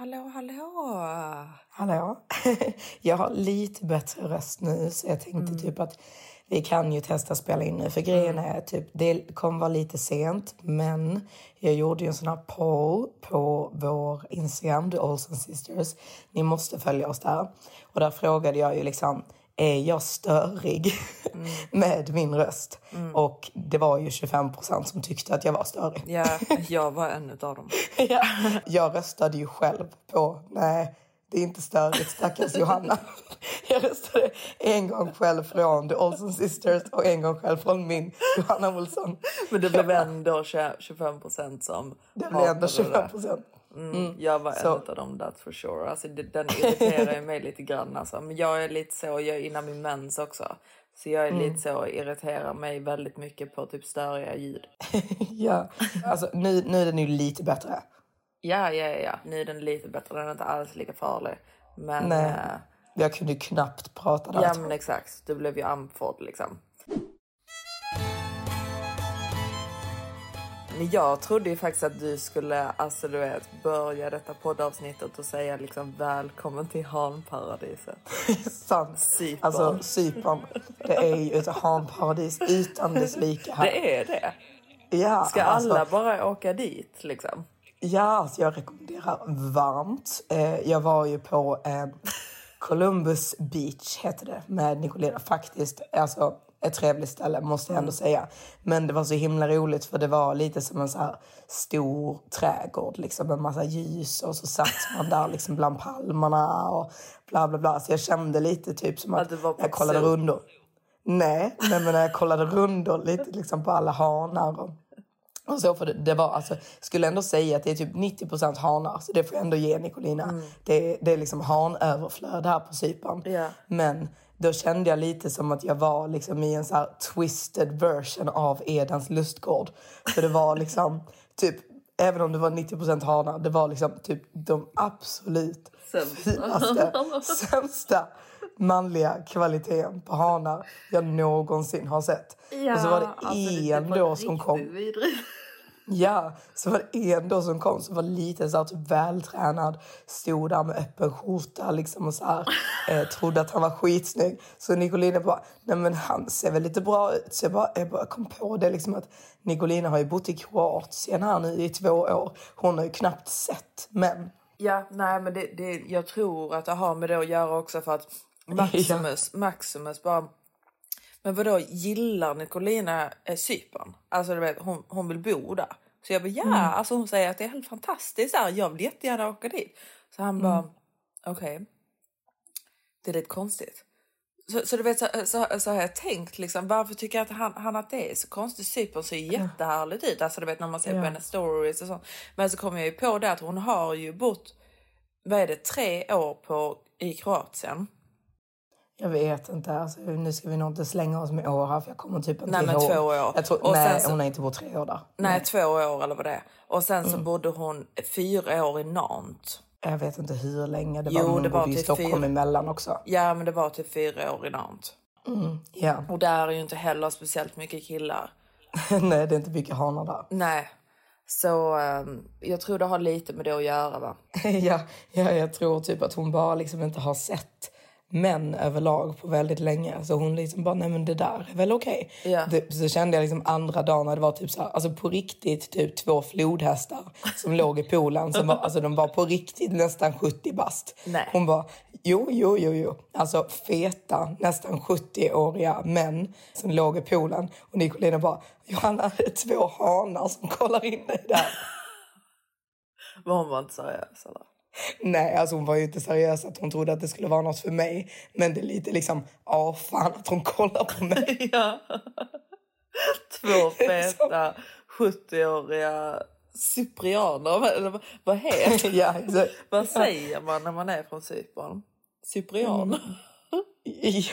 Hallå, hallå! Hallå? jag har lite bättre röst nu så jag tänkte typ att vi kan ju testa spela in nu. För grejen är typ, det kommer vara lite sent men jag gjorde ju en sån här poll på vår Instagram, The Olsen Sisters. Ni måste följa oss där. Och där frågade jag ju liksom, är jag störig med min röst? Och det var ju 25 procent som tyckte att jag var störig. Ja, jag var en av dem. Ja. Jag röstade ju själv på, nej, det är inte störigt, stackars Johanna. Jag röstade en gång själv från The Olsen Sisters och en gång själv från min Johanna Olsson. Men det blev ändå 25 procent som Det blev ändå hatade 25 procent. Mm, jag var Så- en av dem, that's for sure. Alltså, det, den irriterar ju mig lite grann. Alltså. Men jag är lite så, jag är innan min mens också. Så jag är lite så, irriterar mig väldigt mycket på typ störiga ljud. Ja, alltså nu, nu är den ju lite bättre. Ja, ja, ja. Nu är den lite bättre, den är inte alls lika farlig. Men, Nej. eh, Jag kunde ju knappt prata där. ja men exakt. Du blev ju andfådd liksom. Men jag trodde ju faktiskt att du skulle, alltså du vet, börja detta poddavsnittet och säga liksom välkommen till Hanparadiset. Sant. Cypern. Alltså Cypern, det är ju ett hanparadis utan dess like här. Det är det. Ja, Ska alltså- alla bara åka dit liksom? Ja, alltså jag rekommenderar varmt. Eh, jag var ju på Columbus Beach, heter det, med Nicolina. Faktiskt, alltså ett trevligt ställe måste jag ändå säga. Men det var så himla roligt för det var lite som en så här stor trädgård liksom med massa ljus och så satt man där liksom bland palmerna och bla bla bla. Så jag kände lite typ som att, Att på jag kollade rundor. Nej, nej, men när jag kollade rundor lite liksom på alla hanar och och så för det, det var alltså, skulle ändå säga att det är typ 90 hanar, så det får jag ändå ge Nicolina. Det, det är liksom hanöverflöd här på Cypern. Men då kände jag lite som att jag var liksom i en så twisted version av Edens lustgård. För det var liksom typ, även om det var 90 hanar, det var liksom typ de absolut finaste, sämsta manliga kvaliteten på hanar jag någonsin har sett. och så var det en då som kom. Ja, så var det en då som kom som var lite så här, typ vältränad, stod där med öppen skjorta liksom och så här, eh, trodde att han var skitsnygg. Så Nicolina bara, nej men han ser väl lite bra ut. Så jag bara, jag bara kom på det liksom att Nicolina har ju bott i Kroatien här nu i två år. Hon har ju knappt sett män. Ja, nej men det, det, jag tror att det har med det att göra också för att Maximus, Maximus bara... Men vadå, gillar Nicolina eh, Cypern? Alltså du vet, hon, hon vill bo där. Så jag bara, ja, alltså hon säger att det är helt fantastiskt där. Jag vill jättegärna åka dit. Så han bara, okej. Det är lite konstigt. Så, så du vet, så, så, så har jag tänkt liksom, varför tycker att han, han att det är så konstigt? Cypern ser ju jättehärligt ut, alltså du vet när man ser på hennes stories och sånt. Men så kom jag ju på det att hon har ju bott, vad är det, tre år på, i Kroatien. Jag vet inte. Alltså, nu ska vi nog inte slänga oss med år här för jag kommer typ inte Nej, men ihåg. två år. Jag tror, Och nej, sen så- hon har inte bott tre år där. Nej, två år eller vad det är. Och sen Mm. så bodde hon fyra år i Nantes. Jag vet inte hur länge. Det var, Jo, hon det var bodde i typ Stockholm fyra- emellan också. Ja, men det var typ fyra år i Nantes. Ja. Och där är ju inte heller speciellt mycket killar. nej, det är inte mycket hanar där. Nej. Så ehm, jag tror det har lite med det att göra va? ja, ja, jag tror typ att hon bara liksom inte har sett män överlag på väldigt länge. Så hon liksom bara, nej men det där är väl okej. Ja. Det- Så kände jag liksom andra dagen när det var typ så här, alltså på riktigt typ två flodhästar som låg i poolen. Som var, alltså de var på riktigt nästan 70 bast. Nej. Hon bara, jo, jo, jo, jo. Alltså feta, nästan 70-åriga män som låg i poolen. Och Nicolina bara, Johanna det är två hanar som kollar in dig där. Men hon var inte seriös eller? Nej, alltså hon var ju inte seriös att hon trodde att det skulle vara något för mig. Men det är lite liksom, ja fan att hon kollar på mig. Ja. Två feta 70-åriga cyprianer. Eller vad- heter ja. Vad säger man när man är från Cypern? Cyprian?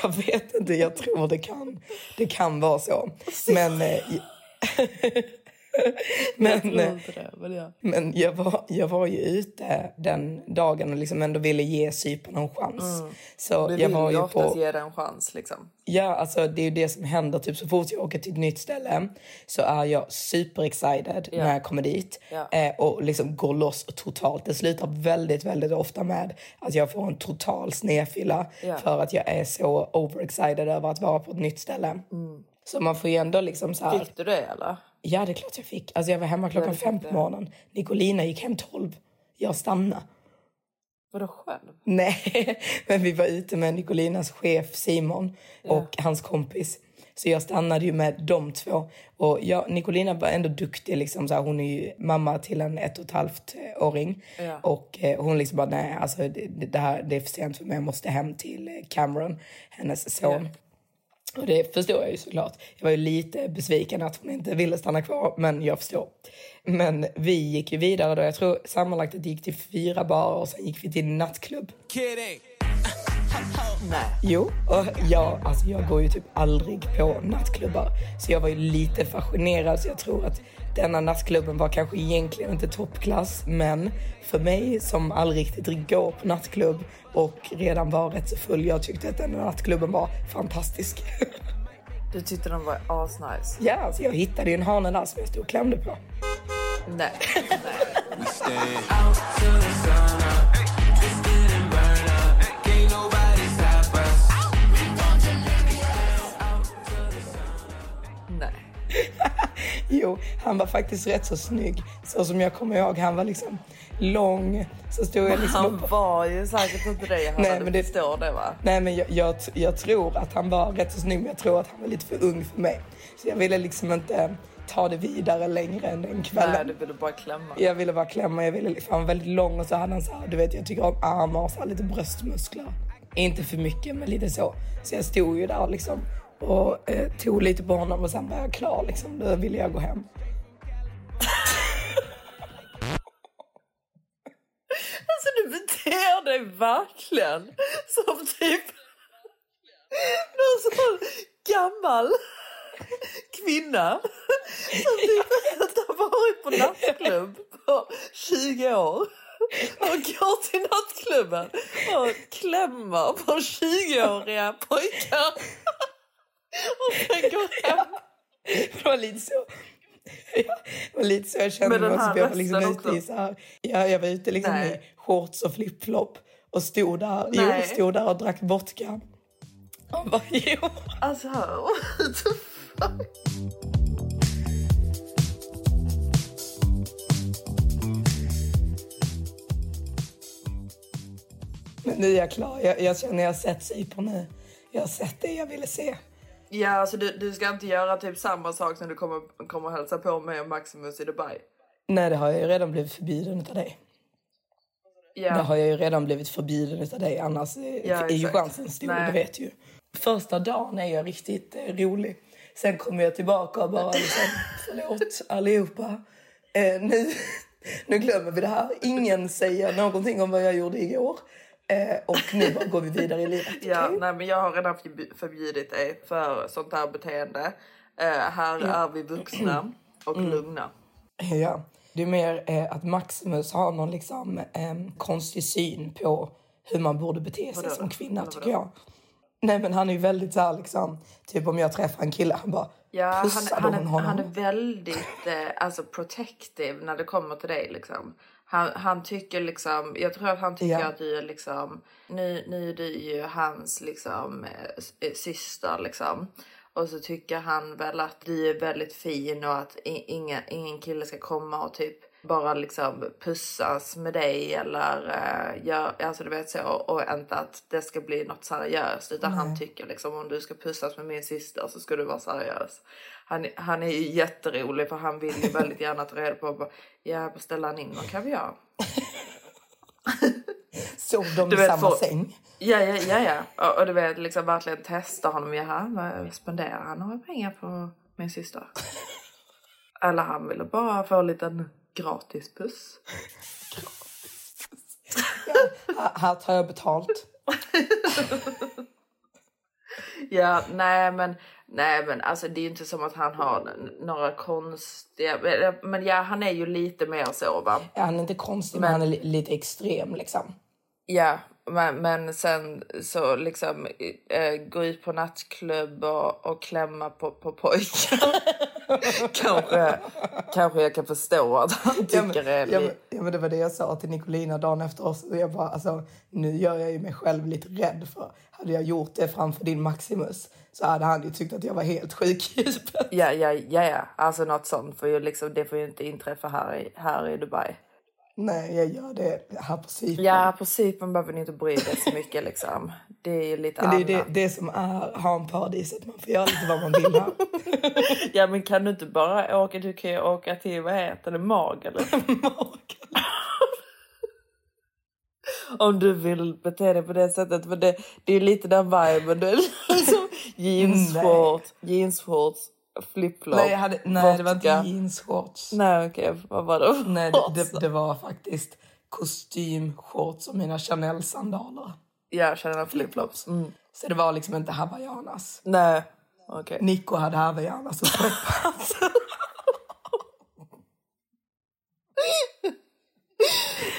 Jag vet inte, jag tror det kan, det kan vara så. Men, Jag men, tror eh, det. Men ja. men jag, var, jag var ju ute den dagen och liksom ändå ville ge Cypern en chans. Så Du jag var ju på... ge den en chans liksom. Ja, alltså det är det som händer. Typ så fort jag åker till ett nytt ställe så är jag super excited när jag kommer dit. Eh, och liksom går loss totalt. Det slutar väldigt, väldigt ofta med att jag får en total snedfylla. Ja. För att jag är så overexcited över att vara på ett nytt ställe. Så man får ju ändå liksom så här... Fick du det eller? Ja, det är klart jag fick. Alltså jag var hemma klockan fem på morgonen. Nicolina gick hem tolv. Jag stannade. Vadå själv? Nej, men vi var ute med Nicolinas chef Simon och hans kompis. Så jag stannade ju med de två. Och jag, Nicolina var ändå duktig. Liksom, så här, hon är mamma till en ett och ett halvt eh, åring. Ja. Och eh, hon liksom bara, nej, alltså, det, det här det är för sent för mig. Jag måste hem till eh, Cameron, hennes son. Och det förstår jag ju såklart. Jag var ju lite besviken att hon inte ville stanna kvar, men jag förstår. Men vi gick ju vidare då. Jag tror sammanlagt att det gick till fyra barer och sen gick vi till en nattklubb. Nej. Jo, och jag, alltså jag går ju typ aldrig på nattklubbar. Så jag var ju lite fascinerad. Så jag tror att denna nattklubben var kanske egentligen inte toppklass. Men för mig som aldrig riktigt går på nattklubb och redan var rätt så full. Jag tyckte att den nattklubben var fantastisk. Du tyckte de var asnice? ja, alltså jag hittade ju en hane där som jag stod och klämde på. Nej. Nej. Jo, han var faktiskt rätt så snygg. Så som jag kommer ihåg, han var liksom lång. Så stod jag liksom Han var ju säkert inte det. Han Nej, hade men det- förstår det va? Nej, men jag, jag, jag tror att han var rätt så snygg, men jag tror att han var lite för ung för mig. Så jag ville liksom inte ta det vidare längre än den Nej, kvällen. du ville bara klämma. Jag ville bara klämma, jag ville liksom, han var väldigt lång och så hade han så här, du vet jag tycker om armar och så här, lite bröstmuskler. Inte för mycket, men lite så. Så jag stod ju där liksom och eh, tog lite på honom och sen var jag klar liksom. Då ville jag gå hem. Alltså du beter dig verkligen som typ någon sån gammal kvinna som typ inte har varit på nattklubb på 20 år och går till nattklubben och klämmer på 20-åriga pojkar och sen går hem. Det var lite så. Ja, lite så jag kände mig. för Jag var liksom ute i så här, ja, jag var ute liksom i shorts och flipflop och stod där, jo, stod där och drack vodka. Och bara, jo. Alltså, what the fuck? Men nu är jag klar. Jag, jag känner jag har sett Cypern nu. Jag har sett det jag ville se. Ja, alltså du, du ska inte göra typ samma sak när du kommer, kommer hälsa på mig och Maximus i Dubai. Nej, det har jag ju redan blivit förbjuden av dig. Ja. Det har jag ju redan blivit förbjuden av dig. Annars eh, Ja, är ju chansen stor, Nej. det vet ju. Första dagen är jag riktigt eh, rolig. Sen kommer jag tillbaka och bara liksom, förlåt allihopa. Eh, nu, nu glömmer vi det här. Ingen säger någonting om vad jag gjorde igår. Eh, och nu går vi vidare i livet. Ja, okej? nej, men jag har redan förbjudit dig för sånt här beteende. Eh, här är vi vuxna och Mm. lugna. Ja. Det är mer eh, att Maximus har någon liksom, eh, konstig syn på hur man borde bete sig som kvinna, tycker jag. Nej men han är ju väldigt så här liksom, typ om jag träffar en kille, han bara Ja, han, han, honom? han är väldigt eh, alltså protective när det kommer till dig. Liksom. Han, han tycker liksom, jag tror att han tycker Ja. att du är liksom, nu, nu är ju hans liksom eh, syster liksom. Och så tycker han väl att du är väldigt fin och att i- ingen, kille ska komma och typ bara liksom pussas med dig eller uh, gör, alltså du vet så och inte att det ska bli något seriöst utan han tycker liksom om du ska pussas med min syster så ska du vara seriös. Han, han är ju jätterolig för han vill ju väldigt gärna ta reda på bara, ja beställer han in någon kaviar? Sov de i samma för- säng? Ja, ja, ja, ja. Och, och du vet liksom verkligen testa honom. Jaha, vad spenderar han några pengar på min syster? Eller han ville bara få en liten gratis puss. Här, här tar jag betalt. Ja, nej men, nej men alltså det är ju inte som att han har n- några konstiga, men- men ja han är ju lite mer så va. Ja, han är inte konstig, men, han är li- lite extrem liksom. Ja, men, men sen så liksom äh, gå ut på nattklubb och, och klämma på, på pojkar. kanske, kanske jag kan förstå att han Ja, men, tycker det är ja, men, ja, men det var det jag sa till Nicolina dagen efter oss. Och Jag bara, alltså, nu gör jag ju mig själv lite rädd för hade jag gjort det framför din Maximus så hade han ju tyckt att jag var helt sjuk i huvudet. Ja, ja, ja, ja, alltså något sånt får ju liksom, det får ju inte inträffa här i, här i Dubai. Nej, jag gör det här på Cypern. Ja, på Cypern behöver ni inte bry dig så mycket liksom. Det är lite Men det är det, det som är hamparadiset. Man får göra lite vad man vill här. Ja, men kan du inte bara åka, du kan ju åka till, vad heter det, Magaluf? Om du vill bete dig på det sättet. För det, det är lite den viben. Du liksom jeansshorts, jeansshorts, flipflop, nej, jag hade, nej det var inte jeansshorts. Nej, okej. Vad var det? Nej, det, det, det var faktiskt kostymshorts och mina Chanel-sandaler. Jag känner flipflops. Mm. Så det var liksom inte hawaiianas. Nej, okej. Nico hade hawaiianas och sweatpants.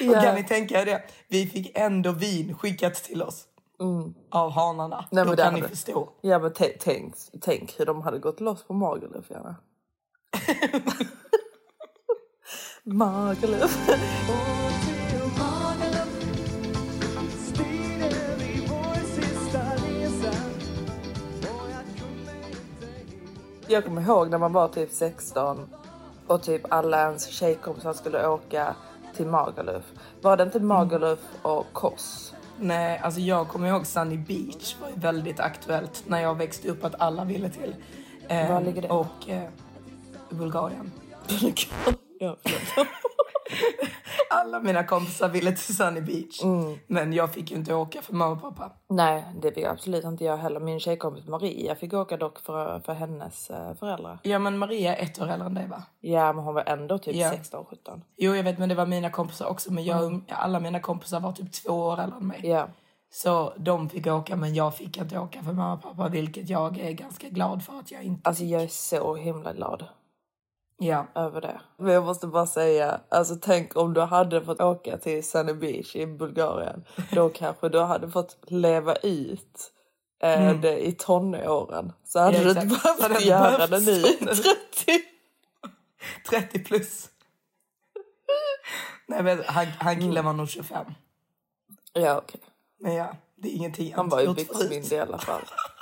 Och kan ni tänka er det? Vi fick ändå vin skickat till oss. Av hanarna. Mm. Nej, Då kan ni hade- förstå. Ja, men tänk, tänk hur de hade gått loss på Magaluf, gärna. Magaluf. Jag kommer ihåg när man var typ 16 och typ alla ens tjejkompisar skulle åka till Magaluf. Var det inte Magaluf och Kos? Nej, alltså jag kommer ihåg Sunny Beach var väldigt aktuellt när jag växte upp att alla ville till. Eh, Var ligger det? Och eh, Bulgarien. ja. Alla mina kompisar ville till Sunny Beach. Mm. Men jag fick ju inte åka för mamma och pappa. Nej, det fick absolut inte jag heller. Min tjejkompis Maria fick åka dock för, för hennes eh, föräldrar. Ja, men Maria är ett år äldre än dig va? Ja, men hon var ändå typ Ja. 16-17. Jo, jag vet, men det var mina kompisar också. Men jag, alla mina kompisar var typ två år äldre än mig. Ja. Så de fick åka, men jag fick inte åka för mamma och pappa. Vilket jag är ganska glad för att jag inte Alltså jag är så himla glad Ja. över det. Men jag måste bara säga, alltså tänk om du hade fått åka till Sunny Beach i Bulgarien. Då kanske du hade fått leva ut eh, det i tonåren. Så hade Ja, du inte hade behövt jag göra behövt det nu i sådana- 30. 30 plus. Nej, men han, han Mm. killen var nog 25. Ja, okej. Men ja, det är ingenting jag Han var ju byxmyndig förut.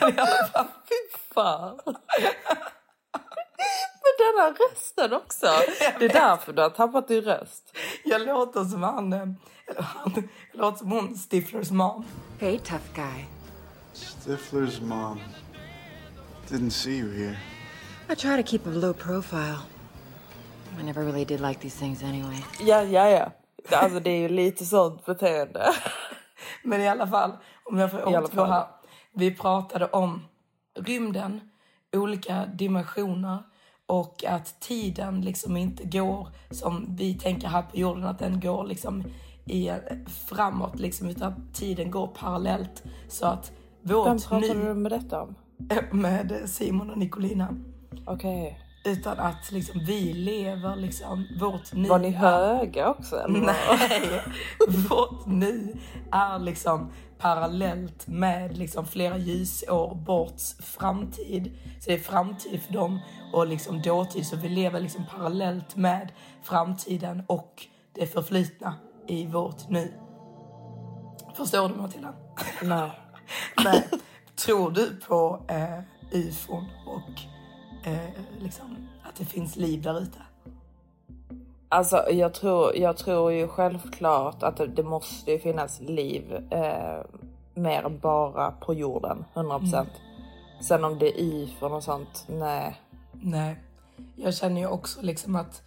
i alla fall. Fy fan. Men den här rösten också. Det är därför du har tappat din röst. Jag låter som han, eh, eller han, jag låter som hon, Stiflers mom. Hey, tough guy. Stifler's mom. Didn't see you here. I try to keep a low profile. I never really did like these things anyway. Ja, ja, ja. Alltså det är ju lite sånt beteende. Men i alla fall, om jag får återgå här. Vi pratade om rymden, olika dimensioner och att tiden liksom inte går som vi tänker här på jorden, att den går liksom i, framåt, liksom, utan tiden går parallellt. Så att Vem vårt pratade nu du med detta om? med Simon och Nicolina. Okej. Utan att liksom vi lever liksom vårt nu. Var ni höga också? Eller? Nej, vårt nu är liksom parallellt med liksom flera ljusår borts framtid. Så det är framtid för dem och liksom dåtid. Så vi lever liksom parallellt med framtiden och det förflutna i vårt nu. Förstår du Matilda? Nej. Nej. Tror du på eh, ufon och eh, liksom att det finns liv där ute? Alltså jag tror, jag tror ju självklart att det, det måste ju finnas liv eh, mer än bara på jorden, 100%. procent. Sen om det är ifrån och sånt, nej. Nej, jag känner ju också liksom att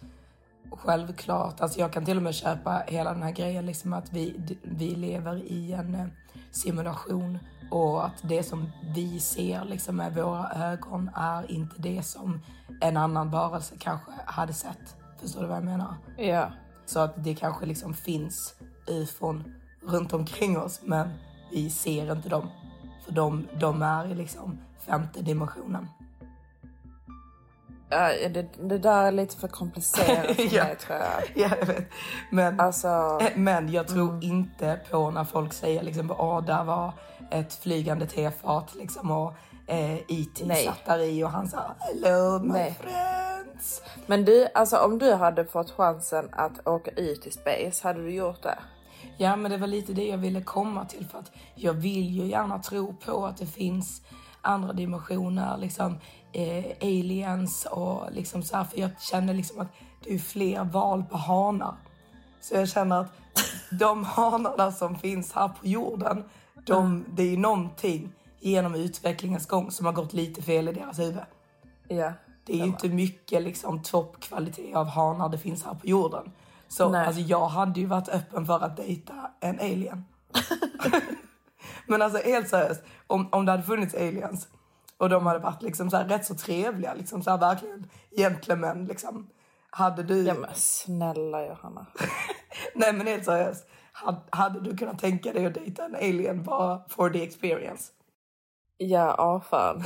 självklart, alltså jag kan till och med köpa hela den här grejen liksom att vi, vi lever i en eh, simulation och att det som vi ser liksom med våra ögon är inte det som en annan varelse kanske hade sett. Förstår du vad jag menar? Ja. Så att det kanske liksom finns ufon runt omkring oss men vi ser inte dem. För de, de är i liksom femte dimensionen. Ja, det, det där är lite för komplicerat för Ja. mig tror jag. Ja, jag vet. Men, Alltså, eh, men jag tror Mm. inte på när folk säger liksom åh, där var ett flygande tefat liksom och eh, E.T. Nej. satt där i och han sa hello my Nej. friends. men du, alltså om du hade fått chansen att åka ut i space, hade du gjort det? Ja, men det var lite det jag ville komma till för att jag vill ju gärna tro på att det finns andra dimensioner, liksom eh, aliens och liksom så här, för jag känner liksom att det är fler val på hanar. Så jag känner att de hanarna som finns här på jorden, de, det är ju någonting genom utvecklingens gång som har gått lite fel i deras huvud. Ja. Det är ju inte mycket liksom toppkvalitet av hanar det finns här på jorden. Så Nej. alltså, jag hade ju varit öppen för att dejta en alien. Men alltså helt seriöst, om, om det hade funnits aliens och de hade varit liksom så här rätt så trevliga, liksom så här verkligen gentlemän liksom. Hade du... Ja men snälla Johanna. Nej men helt seriöst. Hade, hade du kunnat tänka dig att dejta en alien bara for the experience? Ja, ja fan.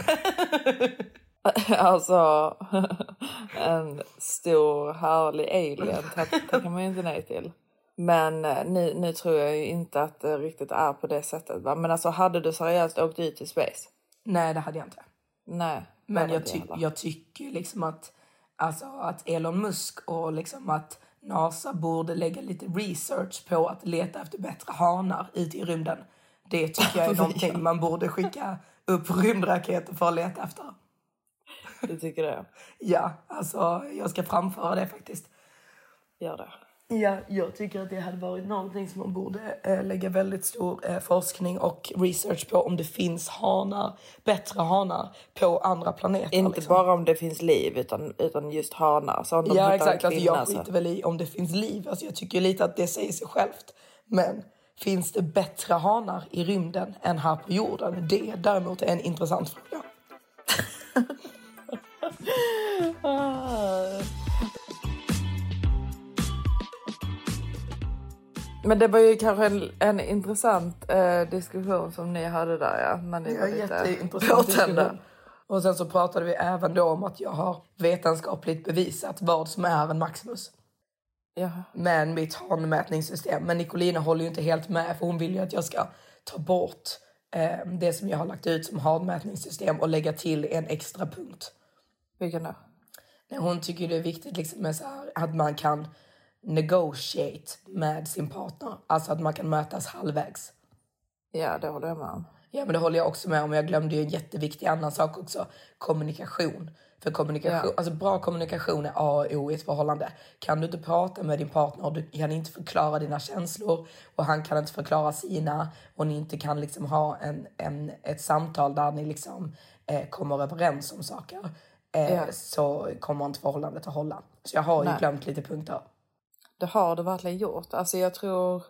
alltså, en stor härlig alien tack- tackar man ju inte nej till. Men eh, nu, nu tror jag ju inte att det riktigt är på det sättet. Va? Men alltså hade du seriöst åkt ut i space? Nej det hade jag inte. Nej. Men jag, ty jag tycker liksom att, alltså, att Elon Musk och liksom att NASA borde lägga lite research på att leta efter bättre hanar ute i rymden. Det tycker jag är någonting man borde skicka upp rymdraketer för att leta efter. Du tycker det? Ja, alltså jag ska framföra det faktiskt. Gör det. Ja, jag tycker att det hade varit någonting som man borde eh, lägga väldigt stor eh, forskning och research på om det finns hanar, bättre hanar på andra planeter. Inte liksom. bara om det finns liv utan, utan just hanar. Så om de Ja exakt, alltså, kvinna jag så- skiter väl i om det finns liv. Alltså, jag tycker lite att det säger sig självt. Men finns det bättre hanar i rymden än här på jorden? Det däremot är en intressant fråga. Men det var ju kanske en, en intressant eh, diskussion som ni hade där ja. När ni var är lite påtända. Och sen så pratade vi även då om att jag har vetenskapligt bevisat vad som är en Maximus. Ja. med mitt hanmätningssystem. Men Nicolina håller ju inte helt med för hon vill ju att jag ska ta bort eh, det som jag har lagt ut som hanmätningssystem och lägga till en extra punkt. Vilken då? Hon tycker det är viktigt liksom med så här, att man kan negotiate med sin partner. Alltså att man kan mötas halvvägs. Ja, det håller jag med om. Ja, men det håller jag också med om. Jag glömde ju en jätteviktig annan sak också. Kommunikation. För kommunikation, Ja. alltså bra kommunikation är A och O i ett förhållande. Kan du inte prata med din partner och du kan inte förklara dina känslor och han kan inte förklara sina och ni inte kan liksom ha en, en, ett samtal där ni liksom eh, kommer överens om saker eh, Ja. så kommer inte förhållandet att hålla. Så jag har ju Nej. glömt lite punkter. Det har du verkligen gjort. Alltså jag tror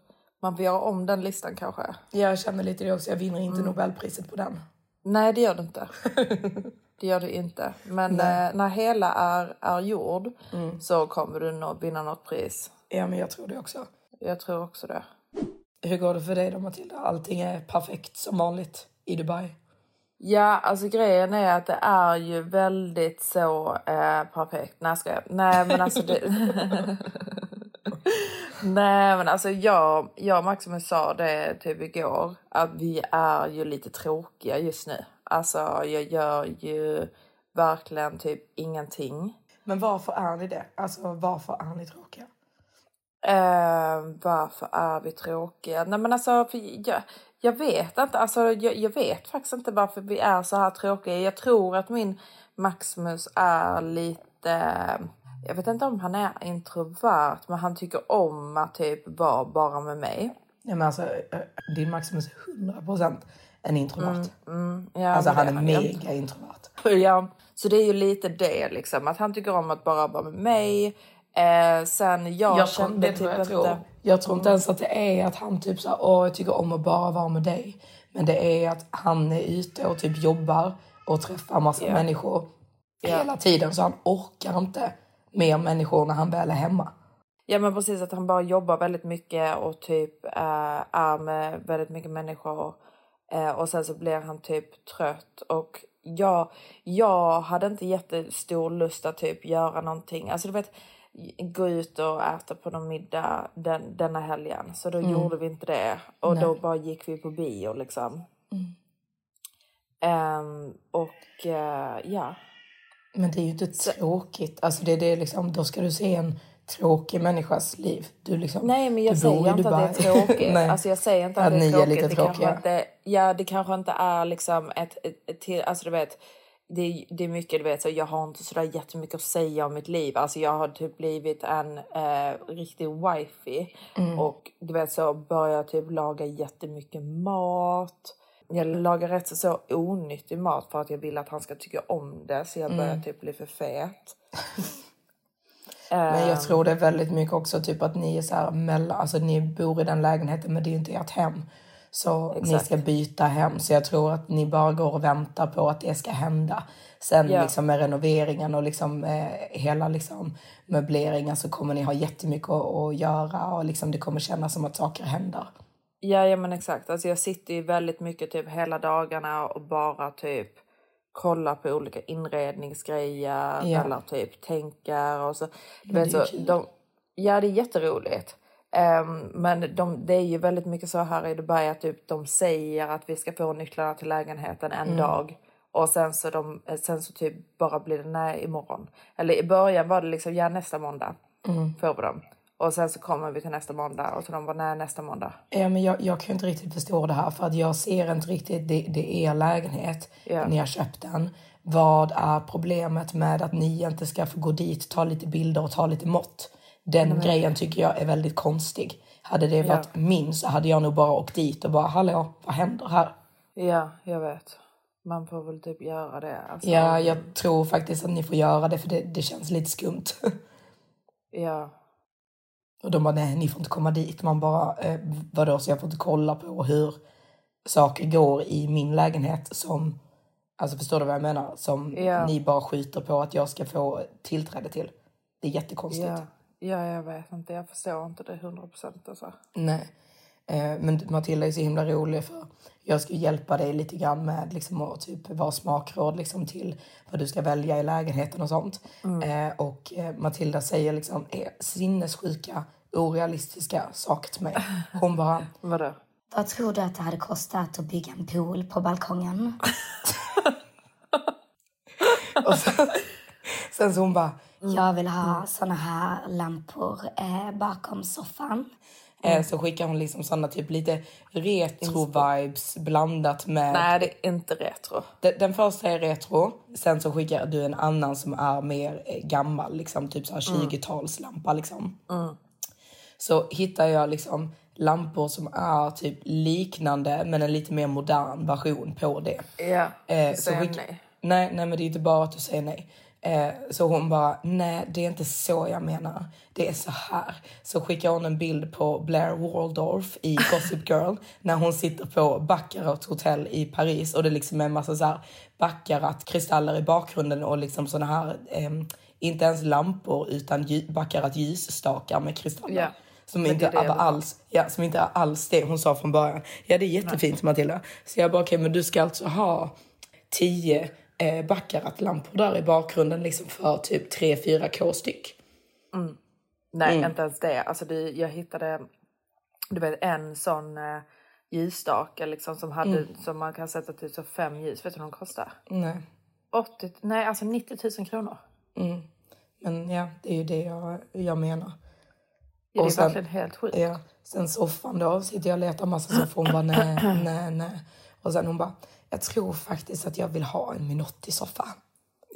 man får göra om den listan kanske. Jag känner lite det också. Jag vinner inte Nobelpriset på den. Nej, det gör du inte. det gör du inte. Men eh, när hela är, är gjord så kommer du nog vinna något pris. Ja, men jag tror det också. Jag tror också det. Hur går det för dig då Matilda? Allting är perfekt som vanligt i Dubai. Ja, alltså grejen är att det är ju väldigt så eh, perfekt. Nej, ska jag? Nej, men alltså det... Nej, men alltså jag, jag och Maximus sa det typ igår att vi är ju lite tråkiga just nu. Alltså jag gör ju verkligen typ ingenting. Men varför är ni det? Alltså varför är ni tråkiga? Eh, varför är vi tråkiga? Nej men alltså, jag, jag vet inte. Alltså, jag, jag, vet faktiskt inte varför vi är så här tråkiga. Jag tror att min Maximus är lite... Jag vet inte om han är introvert, men han tycker om att typ vara bara med mig. Ja, men alltså, eh, din Maximus är 100 procent en introvert. Mm, mm, ja, alltså han är han mega introvert. Ja, så det är ju lite det liksom. Att han tycker om att bara vara med mig. Eh, sen jag, jag kände typ jag, tror, inte... jag tror inte ens att det är att han typ så här, åh jag tycker om att bara vara med dig. Men det är att han är ute och typ jobbar och träffar massa Ja. människor Ja. hela tiden. Så han orkar inte mer människor när han väl är hemma. Ja men precis att han bara jobbar väldigt mycket och typ eh, är med väldigt mycket människor. Eh, och sen så blir han typ trött. Och jag, jag hade inte jättestor lust att typ göra någonting. Alltså du vet, gå ut och äta på någon middag den, denna helgen. Så då gjorde vi inte det. Och då bara gick vi på bio liksom. Ehm, och eh, ja. Men det är ju inte tråkigt. Alltså det, det är liksom, då ska du se en tråkig människas liv. Du liksom, Nej, men jag säger inte Dubai. att det är tråkigt. Nej. alltså, jag säger inte att, Att det är är tråkigt. lite det kanske tråkiga. inte, ja, det kanske inte är liksom ett, ett, ett till, alltså du vet, det, är- det är mycket, du vet, så jag har inte sådär jättemycket att säga om mitt liv. Alltså jag har typ blivit en eh, riktig wifey Mm. och du vet så börjar typ laga jättemycket mat. Jag lagar rätt så, så onyttig mat för att jag vill att han ska tycka om det så jag börjar Mm. typ bli för fet. Men Ehm. jag tror det är väldigt mycket också typ att ni är så här mellan, alltså ni bor i den lägenheten men det är ju inte ert hem. Så ni Exakt. ska byta hem. Så jag tror att ni bara går och väntar på att det ska hända. Sen Ja. liksom med renoveringen och liksom eh, hela liksom möbleringen så kommer ni ha jättemycket att, att göra och liksom det kommer kännas som att saker händer. Ja, ja men exakt. Alltså jag sitter ju väldigt mycket typ hela dagarna och bara typ kollar på olika inredningsgrejer Ja. eller typ tänker och så. Du vet, så de, ja, det är jätteroligt. Ehm, men de, det är ju väldigt mycket så här i Dubai att typ, de säger att vi ska få nycklarna till lägenheten en Mm. dag. Och sen så, de, sen så typ bara blir det nej imorgon. Eller i början var det liksom ja nästa måndag Mm. får vi dem. Och sen så kommer vi till nästa måndag och så de bara nej nästa måndag. Ja, men jag, jag kan inte riktigt förstå det här för att jag ser inte riktigt, det, det är er lägenhet, Ja. ni har köpt den. Vad är problemet med att ni inte ska få gå dit, ta lite bilder och ta lite mått? Den grejen tycker jag är väldigt konstig. Hade det varit min så hade jag nog bara åkt dit och bara hallå, vad händer här? Ja, jag vet. Man får väl typ göra det. Alltså, Ja, jag tror faktiskt att ni får göra det för det, det känns lite skumt. ja. Och de bara, nej, ni får inte komma dit. Man bara, eh, vadå, så jag får inte kolla på hur saker går i min lägenhet som, alltså förstår du vad jag menar? Som Ja. ni bara skjuter på att jag ska få tillträde till. Det är jättekonstigt. Ja. ja, jag vet inte. Jag förstår inte det hundra procent. Alltså. Nej. Eh, men Matilda är så himla rolig för jag ska hjälpa dig lite grann med liksom att typ vara smakråd liksom till vad du ska välja i lägenheten och sånt. Eh, och eh, Matilda säger liksom är sinnessjuka, orealistiska saker till mig. Hon bara, Vadå? Vad tror du att det hade kostat att bygga en pool på balkongen? och sen, sen så hon bara, Jag vill ha såna här lampor eh, bakom soffan. eh, så skickar hon liksom sådana typ lite retro-vibes blandat med Nej, det är inte retro. Den, den första är retro, sen så skickar du en annan som är mer eh, gammal, liksom typ så här 20-talslampa liksom. Så hittar jag liksom lampor som är typ liknande men en lite mer modern version på det. Ja, Eh, så säger skick- nej. Nej, nej, men det är inte bara att du säger nej. Eh, så hon bara, nej det är inte så jag menar. Det är så här. Så skickar hon en bild på Blair Waldorf i Gossip Girl när hon sitter på Baccarat hotell i Paris och det liksom är en massa så här Baccarat-kristaller i bakgrunden och liksom såna här, ehm, inte ens lampor utan Baccarat ljusstakar med kristaller. Ja, Som men inte, det det alls, ja, som inte alls det hon sa från början. Ja, det är jättefint Matilda. Så jag bara, okej, men du ska alltså ha tio eh, Baccarat-lampor där i bakgrunden liksom för typ 3-4k styck. Nej, Mm. inte ens det. Alltså det, jag hittade du vet, en sån eh, ljusstake liksom, som, hade, Mm. som man kan sätta till så fem ljus. Vet du vad de kostar? Nej. 80, nej, alltså 90 000 kronor. Men ja, det är ju det jag, jag menar. Ja, det är sen- verkligen helt sjukt. Ja, sen soffan då sitter jag och letar massa soffor. Hon bara nej, nej, nej. Och sen hon bara, jag tror faktiskt att jag vill ha en Minotti-soffa.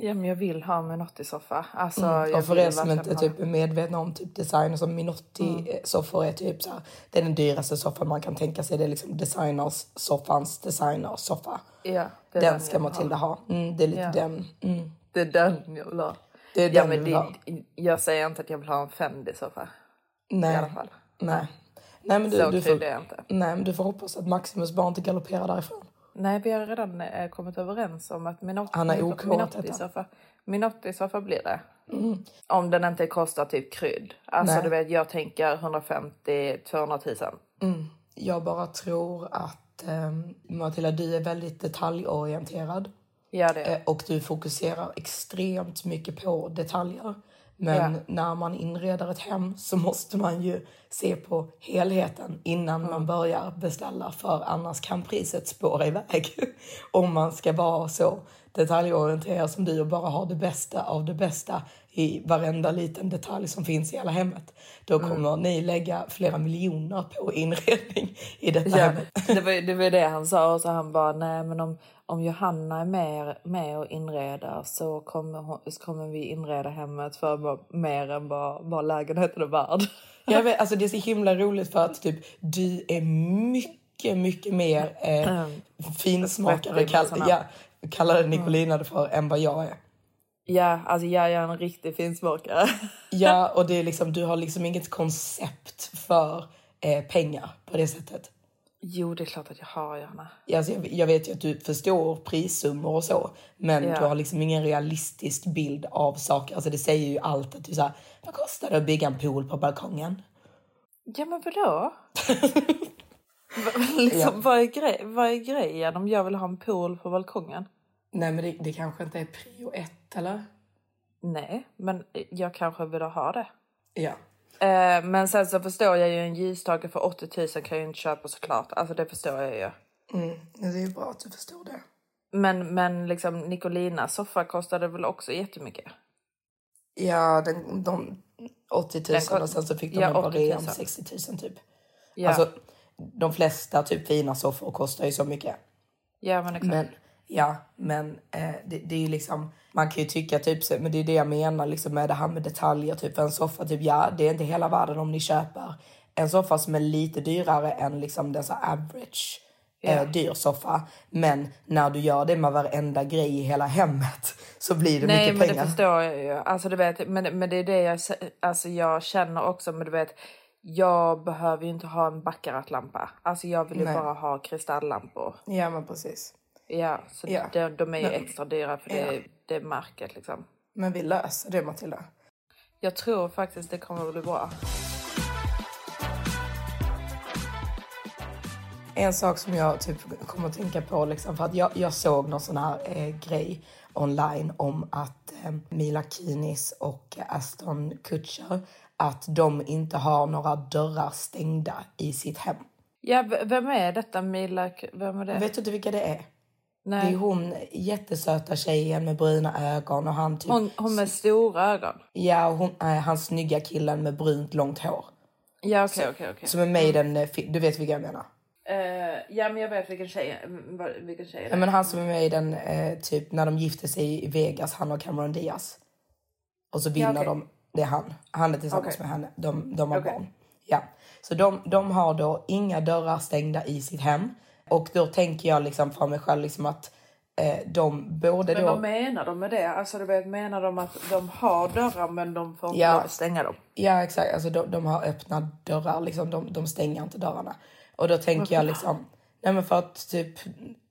Ja, men jag vill ha en Minotti-soffa. Alltså, Mm. jag Och för er som inte ha- typ är medvetna om typ design som Minotti-soffor är typ så här, det är den dyraste soffan man kan tänka sig. Det är liksom designers soffans designer-soffa. Ja, är Den ska Matilda ha. Mm, det är lite Ja. den. Mm. Det är den jag vill ha. Det är ja, den men vill ha. det, jag säger inte att jag vill ha en Fendi-soffa. Nej. I alla fall. Nej. Nej, men du, Så du får, är jag inte. nej, men du får hoppas att Maximus barn inte galopperar därifrån. Nej, vi har redan eh, kommit överens om att Minotti, Han är OK Minotti-soffa blir det. Om den inte kostar typ krydd. Alltså Nej. du vet, jag tänker 150-200 000. Jag bara tror att eh, Matilda, du är väldigt detaljorienterad. Ja, det Eh, och du fokuserar extremt mycket på detaljer. Men Ja. när man inreder ett hem så måste man ju se på helheten innan man börjar beställa för annars kan priset spåra iväg. Om man ska vara så detaljorienterad som du och bara ha det bästa av det bästa i varenda liten detalj som finns i hela hemmet. Då kommer ni lägga flera miljoner på inredning i detta Ja, hemmet. det var, det var det han sa och så han bara nej men om, om Johanna är med, med och inreder så kommer, hon, så kommer vi inreda hemmet för bara- mer än vad, vad lägenheten är värd. Jag vet, alltså det är så himla roligt för att typ, du är mycket, mycket mer eh, finsmakare, Svettig kall, ja, kallade Nicolina det för, än vad jag är. Ja, alltså jag är en riktig finsmakare. Ja, och det är liksom, du har liksom inget koncept för eh, pengar på det sättet. Jo, det är klart att jag har Johanna. Alltså jag, jag vet ju att du förstår prissummor och så, men Ja. du har liksom ingen realistisk bild av saker. Alltså det säger ju allt att du säger, vad kostar det att bygga en pool på balkongen? Ja, men vadå? Liksom, vad, är grej, vad är grejen om jag vill ha en pool på balkongen? Nej, men det, det kanske inte är prio ett, eller? Nej, men jag kanske vill ha det. Ja. Eh, men sen så förstår jag ju en ljusstake för 80 000 kan jag ju inte köpa såklart. Alltså det förstår jag ju. Mm, det är ju bra att du förstår det. Men, men liksom Nicolinas soffa kostade väl också jättemycket? Ja, den, de 80 000 Den ko- och sen så fick de Ja, en på 80 rea 000. om 60 000 typ. Ja, Alltså, de flesta typ fina soffor kostar ju så mycket. ja men exakt. Men ja, men eh, det, det är ju liksom, man kan ju tycka typ så, men det är det jag menar liksom med det här med detaljer. Typ en soffa, typ ja, det är inte hela världen om ni köper en soffa som är lite dyrare än liksom den så average Ja. eh, dyr soffa. Men när du gör det med varenda grej i hela hemmet så blir det Nej mycket men pengar. det förstår jag ju. Alltså, du vet, men, men det är det jag, alltså, jag känner också. Men du vet, jag behöver ju inte ha en Baccarat-lampa. Alltså jag vill ju Nej. bara ha kristalllampor. Ja, men precis. Ja, så Ja. De, de är ju Men- extra dyra för det, Ja. det är märket liksom. Men vi löser det Matilda. Jag tror faktiskt det kommer att bli bra. En sak som jag typ kommer att tänka på, liksom, för att jag, jag såg någon sån här eh, grej online om att eh, Mila Kunis och Aston Kutcher, att de inte har några dörrar stängda i sitt hem. Ja, vem är detta Mila? Vem är det? Vet du inte vilka det är? Det är Nej. hon jättesöta tjejen med bruna ögon och han typ... Hon, hon med stora ögon. Ja, och hon, äh, han snygga killen med brunt långt hår. Ja, okej, okej, okej. Som är med i den, du vet vilka jag menar? Eh, ja, men jag vet vilken tjej, vad- vilken tjej det Ja, är. men han som är med i den, eh, typ när de gifte sig i Vegas, han och Cameron Diaz. Och så vinner okej. de, det är han. Han är tillsammans Okej. med henne. De, de har Okej. barn. Ja. Så de, de har då inga dörrar stängda i sitt hem. Och då tänker jag liksom för mig själv liksom att eh, de både Men då... vad menar de med det? Alltså du vet, menar de att de har dörrar men de får inte Ja. stänga dem? Ja exakt, alltså de, de har öppna dörrar, liksom, de, de stänger inte dörrarna. Och då tänker jag liksom, nej men för att typ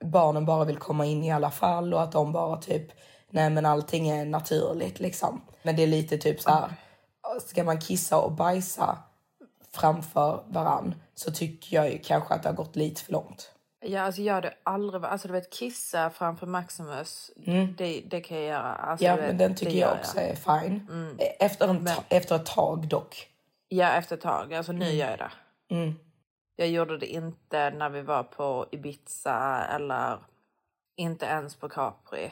barnen bara vill komma in i alla fall och att de bara typ, nej men allting är naturligt liksom. Men det är lite typ så här, ska man kissa och bajsa framför varann så tycker jag ju kanske att det har gått lite för långt. Ja, alltså jag hade aldrig... Alltså du vet, kissa framför Maximus, det, det kan jag göra. Alltså, Mm. Ja, vet, men den tycker jag också är fine. Efter, en ta- efter ett tag dock. Ja, efter ett tag. Alltså nu gör jag det. Mm. Jag gjorde det inte när vi var på Ibiza eller inte ens på Capri.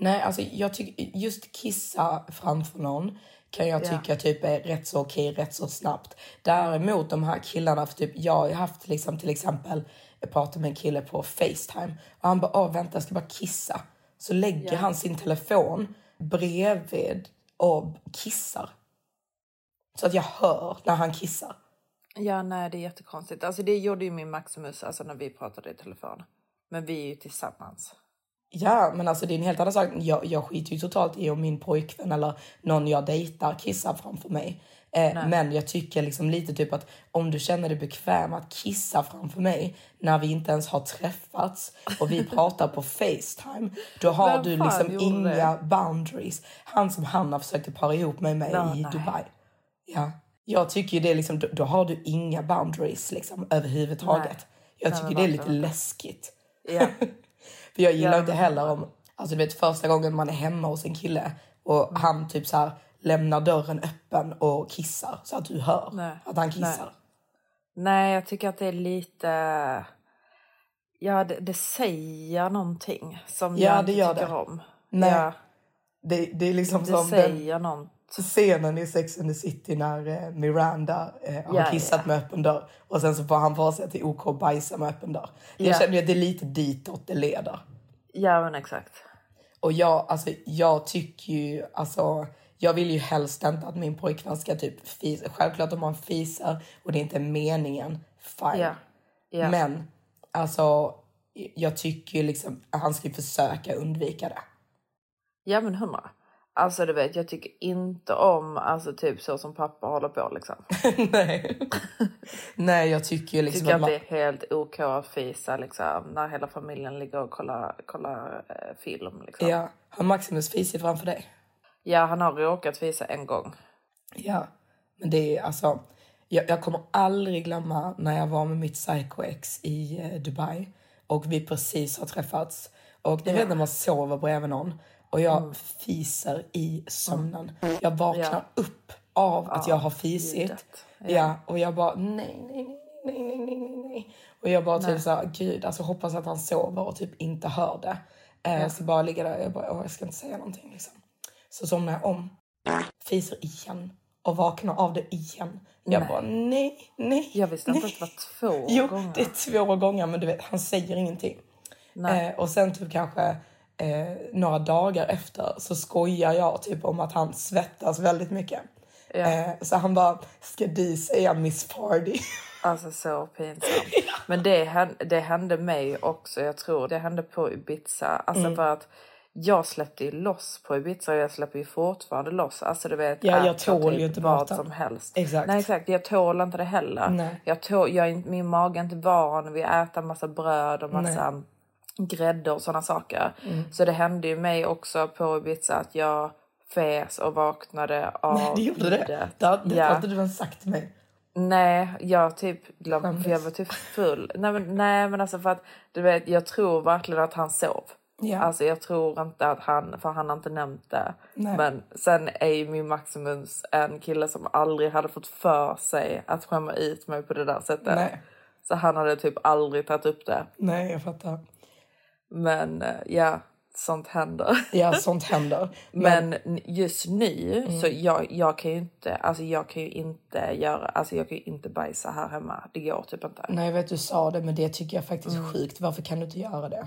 Nej, alltså jag tycker just kissa framför någon kan jag Ja. tycka typ är rätt så okej, rätt så snabbt. Däremot de här killarna, för typ jag har haft liksom till exempel, jag pratade med en kille på Facetime och han bara, vänta jag ska bara kissa. Så lägger han sin telefon bredvid och kissar. Så att jag hör när han kissar. Ja, nej, det är jättekonstigt. Alltså det gjorde ju min Maximus alltså, när vi pratade i telefon. Men vi är ju tillsammans. Ja, men alltså det är en helt annan sak. Jag, jag skiter ju totalt i om min pojkvän eller någon jag dejtar kissar framför mig. Eh, men jag tycker liksom lite typ att om du känner dig bekväm att kissa framför mig när vi inte ens har träffats och vi pratar på Facetime, då har Vem du liksom inga boundaries. Han som Hanna försökte para ihop mig med Ja, i nej. Dubai. Ja, jag tycker det är liksom, då, då har du inga boundaries liksom överhuvudtaget. Nej. Jag tycker det är lite läskigt. Ja. För jag gillar Ja, inte heller om, alltså du vet första gången man är hemma hos en kille och Mm. han typ så här lämnar dörren öppen och kissar så att du hör Nej. att han kissar. Nej, jag tycker att det är lite... Ja, det, det säger någonting som Ja, jag inte tycker det. om. Nej, Ja, Det, det är liksom det som den säger något. Scenen i Sex and the City när eh, Miranda eh, har Ja, kissat ja. med öppen dörr och sen så får han för sig till OK bajsa med öppen dörr. Jag Ja. känner att det är lite ditåt det leder. Ja, men exakt. Och jag, alltså, jag tycker ju, alltså, jag vill ju helst inte att min pojkvän ska typ fisa. Självklart om man fisar och det inte är meningen, fine. Ja. Ja. Men alltså, jag tycker liksom att han ska försöka undvika det. Ja, men hundra. Alltså du vet, jag tycker inte om alltså typ så som pappa håller på liksom. Nej. Nej, jag tycker ju liksom tycker att man... det är helt OK att fisa liksom när hela familjen ligger och kollar, kollar eh, film liksom. Ja, har Maximus fisit framför dig? ja, han har råkat fisa en gång. Ja, men det är alltså... Jag, jag kommer aldrig glömma när jag var med mitt psycho-ex i eh, Dubai och vi precis har träffats. Och ni vet när man sover bredvid någon och jag Mm. fiser i sömnen. Jag vaknar upp av att jag har fisit. ljudet. Ja. och jag bara nej, nej, nej, nej, nej, nej, nej. Och jag bara typ så här, gud, alltså hoppas att han sover och typ inte hör det. Eh, Så bara ligger där, jag bara, åh, jag ska inte säga någonting liksom. Så somnar jag om, fiser igen och vaknar av det igen. Jag bara nej, nej, Jag visste inte nej. att det var två Jo, gånger. det är två gånger men du vet, han säger ingenting. Eh, och sen typ kanske eh, några dagar efter så skojar jag typ om att han svettas väldigt mycket. Eh, så han bara, ska du säga Miss Party? Alltså så pinsamt. Men det hände, det hände mig också. Jag tror det hände på Ibiza. Alltså Mm. för att jag släppte ju loss på Ibiza och jag släpper ju fortfarande loss. Alltså du vet, Ja, jag tål ju typ inte vad som helst. Exakt. Nej exakt, jag tål inte det heller. Nej. Jag tål, jag, min mage är inte van vid att äta massa bröd och massa grädde och sådana saker. Mm. Så det hände ju mig också på Ibiza att jag fes och vaknade av Nej, det gjorde det. Det, det Ja. du ens sagt till mig. Nej, jag typ glömde, för jag var typ full. Nej men, nej men alltså för att du vet, jag tror verkligen att han sov. Ja. Alltså jag tror inte att han, för han har inte nämnt det. Nej. Men sen är ju min Maximus en kille som aldrig hade fått för sig att skämma ut mig på det där sättet. Nej. Så han hade typ aldrig tagit upp det. Nej, jag fattar. Men eh, ja, sånt händer. Ja, sånt händer. Men, Men just nu så jag, jag kan ju inte, alltså jag kan ju inte göra, alltså jag kan ju inte bajsa här hemma. Det går typ inte. nej, jag vet du sa det, men det tycker jag faktiskt Mm. är sjukt. Varför kan du inte göra det?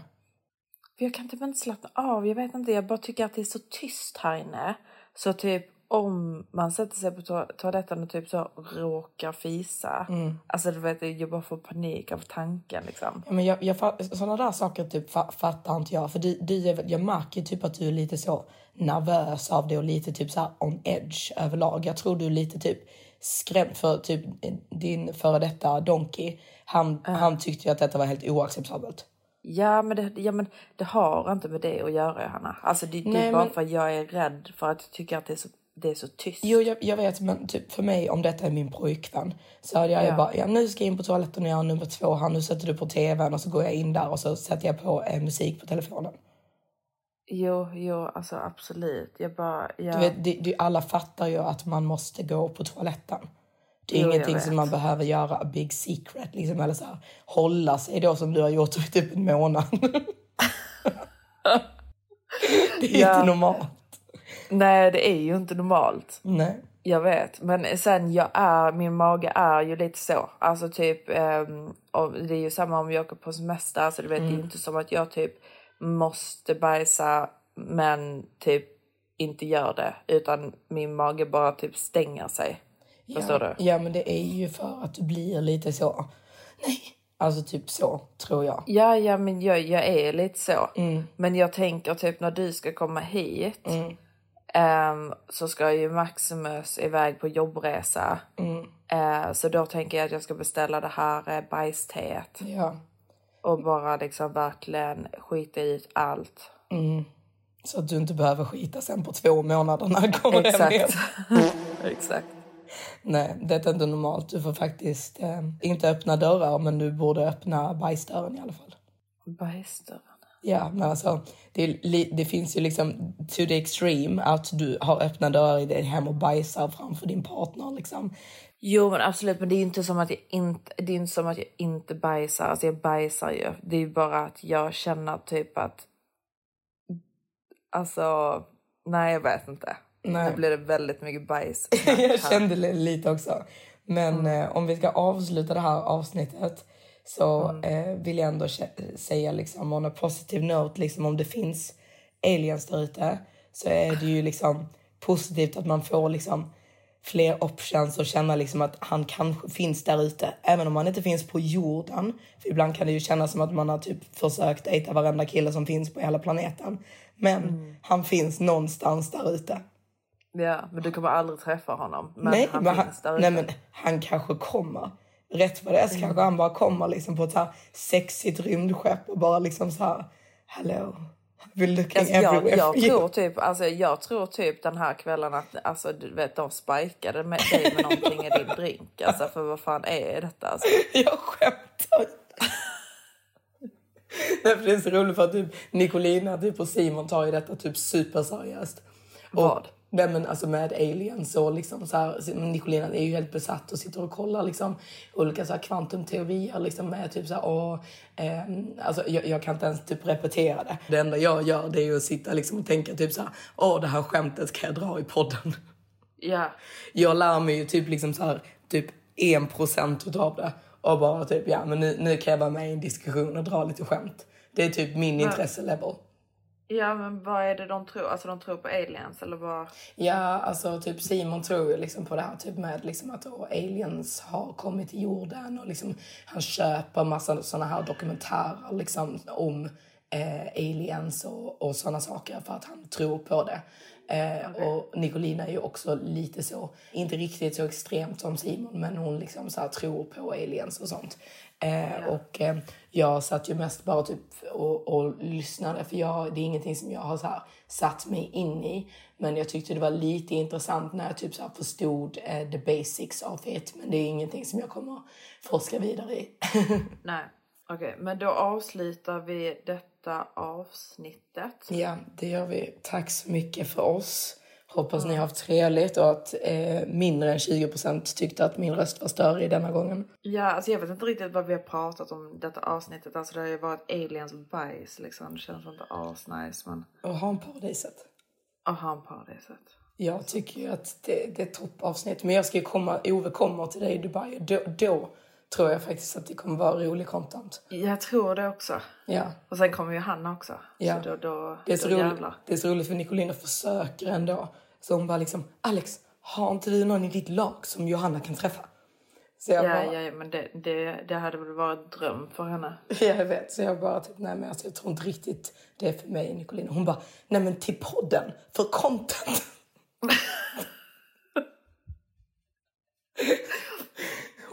För jag kan typ inte slappna av. Jag vet inte, jag bara tycker att det är så tyst här inne. Så typ om man sätter sig på to- toaletten och typ så råkar fisa. Alltså du vet, jag bara får panik av tanken liksom. Ja, men jag, jag, sådana där saker typ fa- fattar inte jag. För du, du jag märker typ att du är lite så nervös av det och lite typ så on edge överlag. Jag tror du är lite typ skrämd för typ din före detta Donkey. Han, han tyckte ju att detta var helt oacceptabelt. Ja men, det, ja, men det har inte med det att göra, Hanna. Alltså det, det är bara men- för att jag är rädd för att jag tycker att det är så det är så tyst. Jo, jag, jag vet, men typ för mig, om detta är min pojkvän, så hade jag Ja. bara, ja nu ska jag in på toaletten och göra nummer två här, nu sätter du på tvn och så går jag in där och så sätter jag på eh, musik på telefonen. Jo, jo, alltså absolut. Jag bara... Jag... Du vet, det, det, alla fattar ju att man måste gå på toaletten. Det är Jo, jag ingenting som man behöver göra a big secret, liksom, eller så här, hålla sig då som du har gjort i typ en månad. det är Ja. inte normalt. Nej, det är ju inte normalt. Nej. Jag vet, men sen jag är, min mage är ju lite så. Alltså typ, och det är ju samma om jag åker på semester. Alltså du vet, det är ju inte som att jag typ måste bajsa men typ inte gör det. Utan min mage bara typ stänger sig. Förstår ja. du? Ja, men det är ju för att du blir lite så. Nej. Alltså typ så, tror jag. Ja, ja, men jag, jag är lite så. Mm. Men jag tänker typ när du ska komma hit ehm, så ska ju Maximus iväg på jobbresa. Mm. Eh, så då tänker jag att jag ska beställa det här eh, bajsteet. Ja. Och bara liksom verkligen skita ut allt. Så att du inte behöver skita sen på två månader när du kommer hem igen. Exakt. Exakt. Nej, det är inte normalt. Du får faktiskt eh, inte öppna dörrar, men du borde öppna bajsdörren i alla fall. Bajsdörren. Ja, men alltså, det, det finns ju liksom to the extreme att du har öppna dörrar i ditt hem och bajsar framför din partner. Liksom. Jo men absolut, men det är ju inte som att jag inte, det är inte som att jag inte bajsar. Alltså jag bajsar ju. Det är bara att jag känner typ att... Alltså, nej jag vet inte. Nej. Nu blir det väldigt mycket bajs. jag kände lite också. Men eh, om vi ska avsluta det här avsnittet så eh, vill jag ändå säga liksom on a positive note, liksom om det finns aliens där ute så är det ju liksom positivt att man får liksom fler options och känna liksom att han kanske finns där ute. Även om han inte finns på jorden. För ibland kan det ju kännas som att man har typ försökt dejta varenda kille som finns på hela planeten. Men han finns någonstans där ute. Ja, men du kommer aldrig träffa honom. Men nej, han men han, nej, men han kanske kommer. Rätt vad det är så kanske han bara kommer liksom på ett så här sexigt rymdskepp och bara liksom så här hello. Alltså, jag, jag, tror typ, alltså, jag tror typ den här kvällen att alltså, du vet, de spikade med dig med någonting i din drink. Alltså, för vad fan är detta? Alltså? Jag skämtar. Nej, för det är så roligt för att typ Nicolina typ, och Simon tar ju detta typ superseriöst. Och, Vad? Nej, men alltså med aliens och liksom så här, Nicolina är ju helt besatt och sitter och kollar liksom olika så här kvantumteorier liksom med typ så här, och, ehm, alltså jag, jag kan inte ens typ repetera det. Det enda jag gör det är att sitta liksom och tänka typ så här, åh det här skämtet ska jag dra i podden. Ja, Jag lär mig ju typ liksom så här, typ en procent utav det. Och bara typ, ja men nu, nu kan jag vara med i en diskussion och dra lite skämt. Det är typ min intresselevel. Ja, men vad är det de tror? Alltså de tror på aliens eller vad? Ja, alltså typ Simon tror ju liksom på det här typ med liksom att då aliens har kommit till jorden och liksom han köper massa såna här dokumentärer liksom om eh, aliens och, och såna saker för att han tror på det. Eh, Och Nicolina är ju också lite så, inte riktigt så extremt som Simon, men hon liksom så tror på aliens och sånt. Eh, Och eh, jag satt ju mest bara typ och, och lyssnade, för jag, det är ingenting som jag har så här satt mig in i. Men jag tyckte det var lite intressant när jag typ så förstod eh, the basics of it. Men det är ingenting som jag kommer forska vidare i. Nej, okej, men då avslutar vi detta avsnittet. ja, det gör vi. Tack så mycket för oss. Hoppas ni har haft trevligt och att eh, mindre än 20% tyckte att min röst var större denna gången. Ja, alltså jag vet inte riktigt vad vi har pratat om detta avsnittet. Alltså det har ju varit aliens bajs liksom. Det känns inte asnice men... Och ha en paradiset. Och han paradiset. Jag tycker ju att det, det är ett toppavsnitt. Men jag ska ju komma, Ove kommer till dig i Dubai. Då, då tror jag faktiskt att det kommer vara rolig content. Jag tror det också. Ja. Och sen kommer ju han också. Ja. Så då, då, Det är, så då roligt, det är så roligt för Nicolina försöker ändå. Så hon bara liksom, Alex, har inte du någon i ditt lag som Johanna kan träffa? Så jag Ja, bara, ja, ja, men det, det, det hade väl varit dröm för henne. Ja, jag vet. Så jag bara typ, nej men alltså, jag tror inte riktigt det är för mig Nicolina. Hon bara, nej men till podden, för content.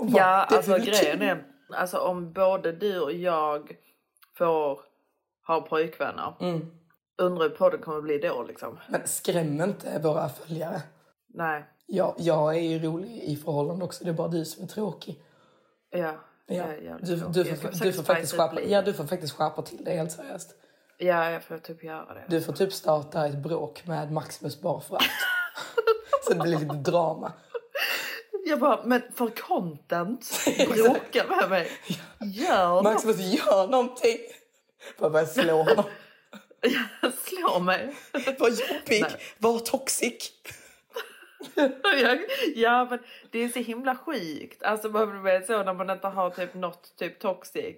bara, Ja, "Det är alltså grejen kul." är, alltså om både du och jag får ha pojkvänner, Mm. undrar hur podden kommer bli då liksom. Men skräm inte våra följare. Nej. Jag, jag är ju rolig i förhållande också, det är bara du som är tråkig. Ja. Ja. Du, du, får, du, får faktiskt skärpa, ja, du får faktiskt skärpa till det helt seriöst. Ja, jag får typ göra det. Du får typ starta ett bråk med Maximus bara för att. Så det blir lite drama. Jag bara, men för content, bråka med mig. Gör något. Maximus gör någonting. Bara börja slå honom. Slå mig. Var jobbig, var toxic. Ja, men det är så himla sjukt. Alltså man blir så när man inte har typ något typ toxic.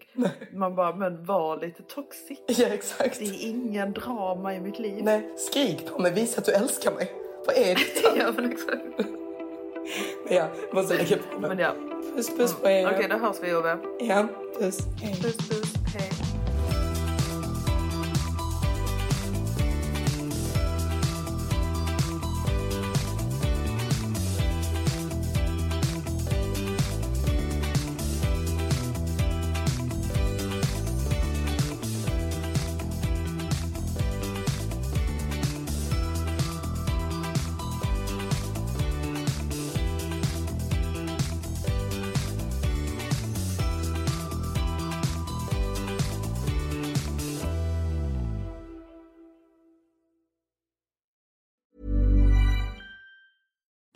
Man bara, men var lite toxic. Ja, exakt. Det är ingen drama i mitt liv. Nej, skrik på mig, visa att du älskar mig. Vad är det? ja, men exakt. Men ja, jag måste lägga på mig. Men ja. Puss puss på er. Okej, då hörs vi Ove. Ja, puss. Hej. Puss, puss. Hej.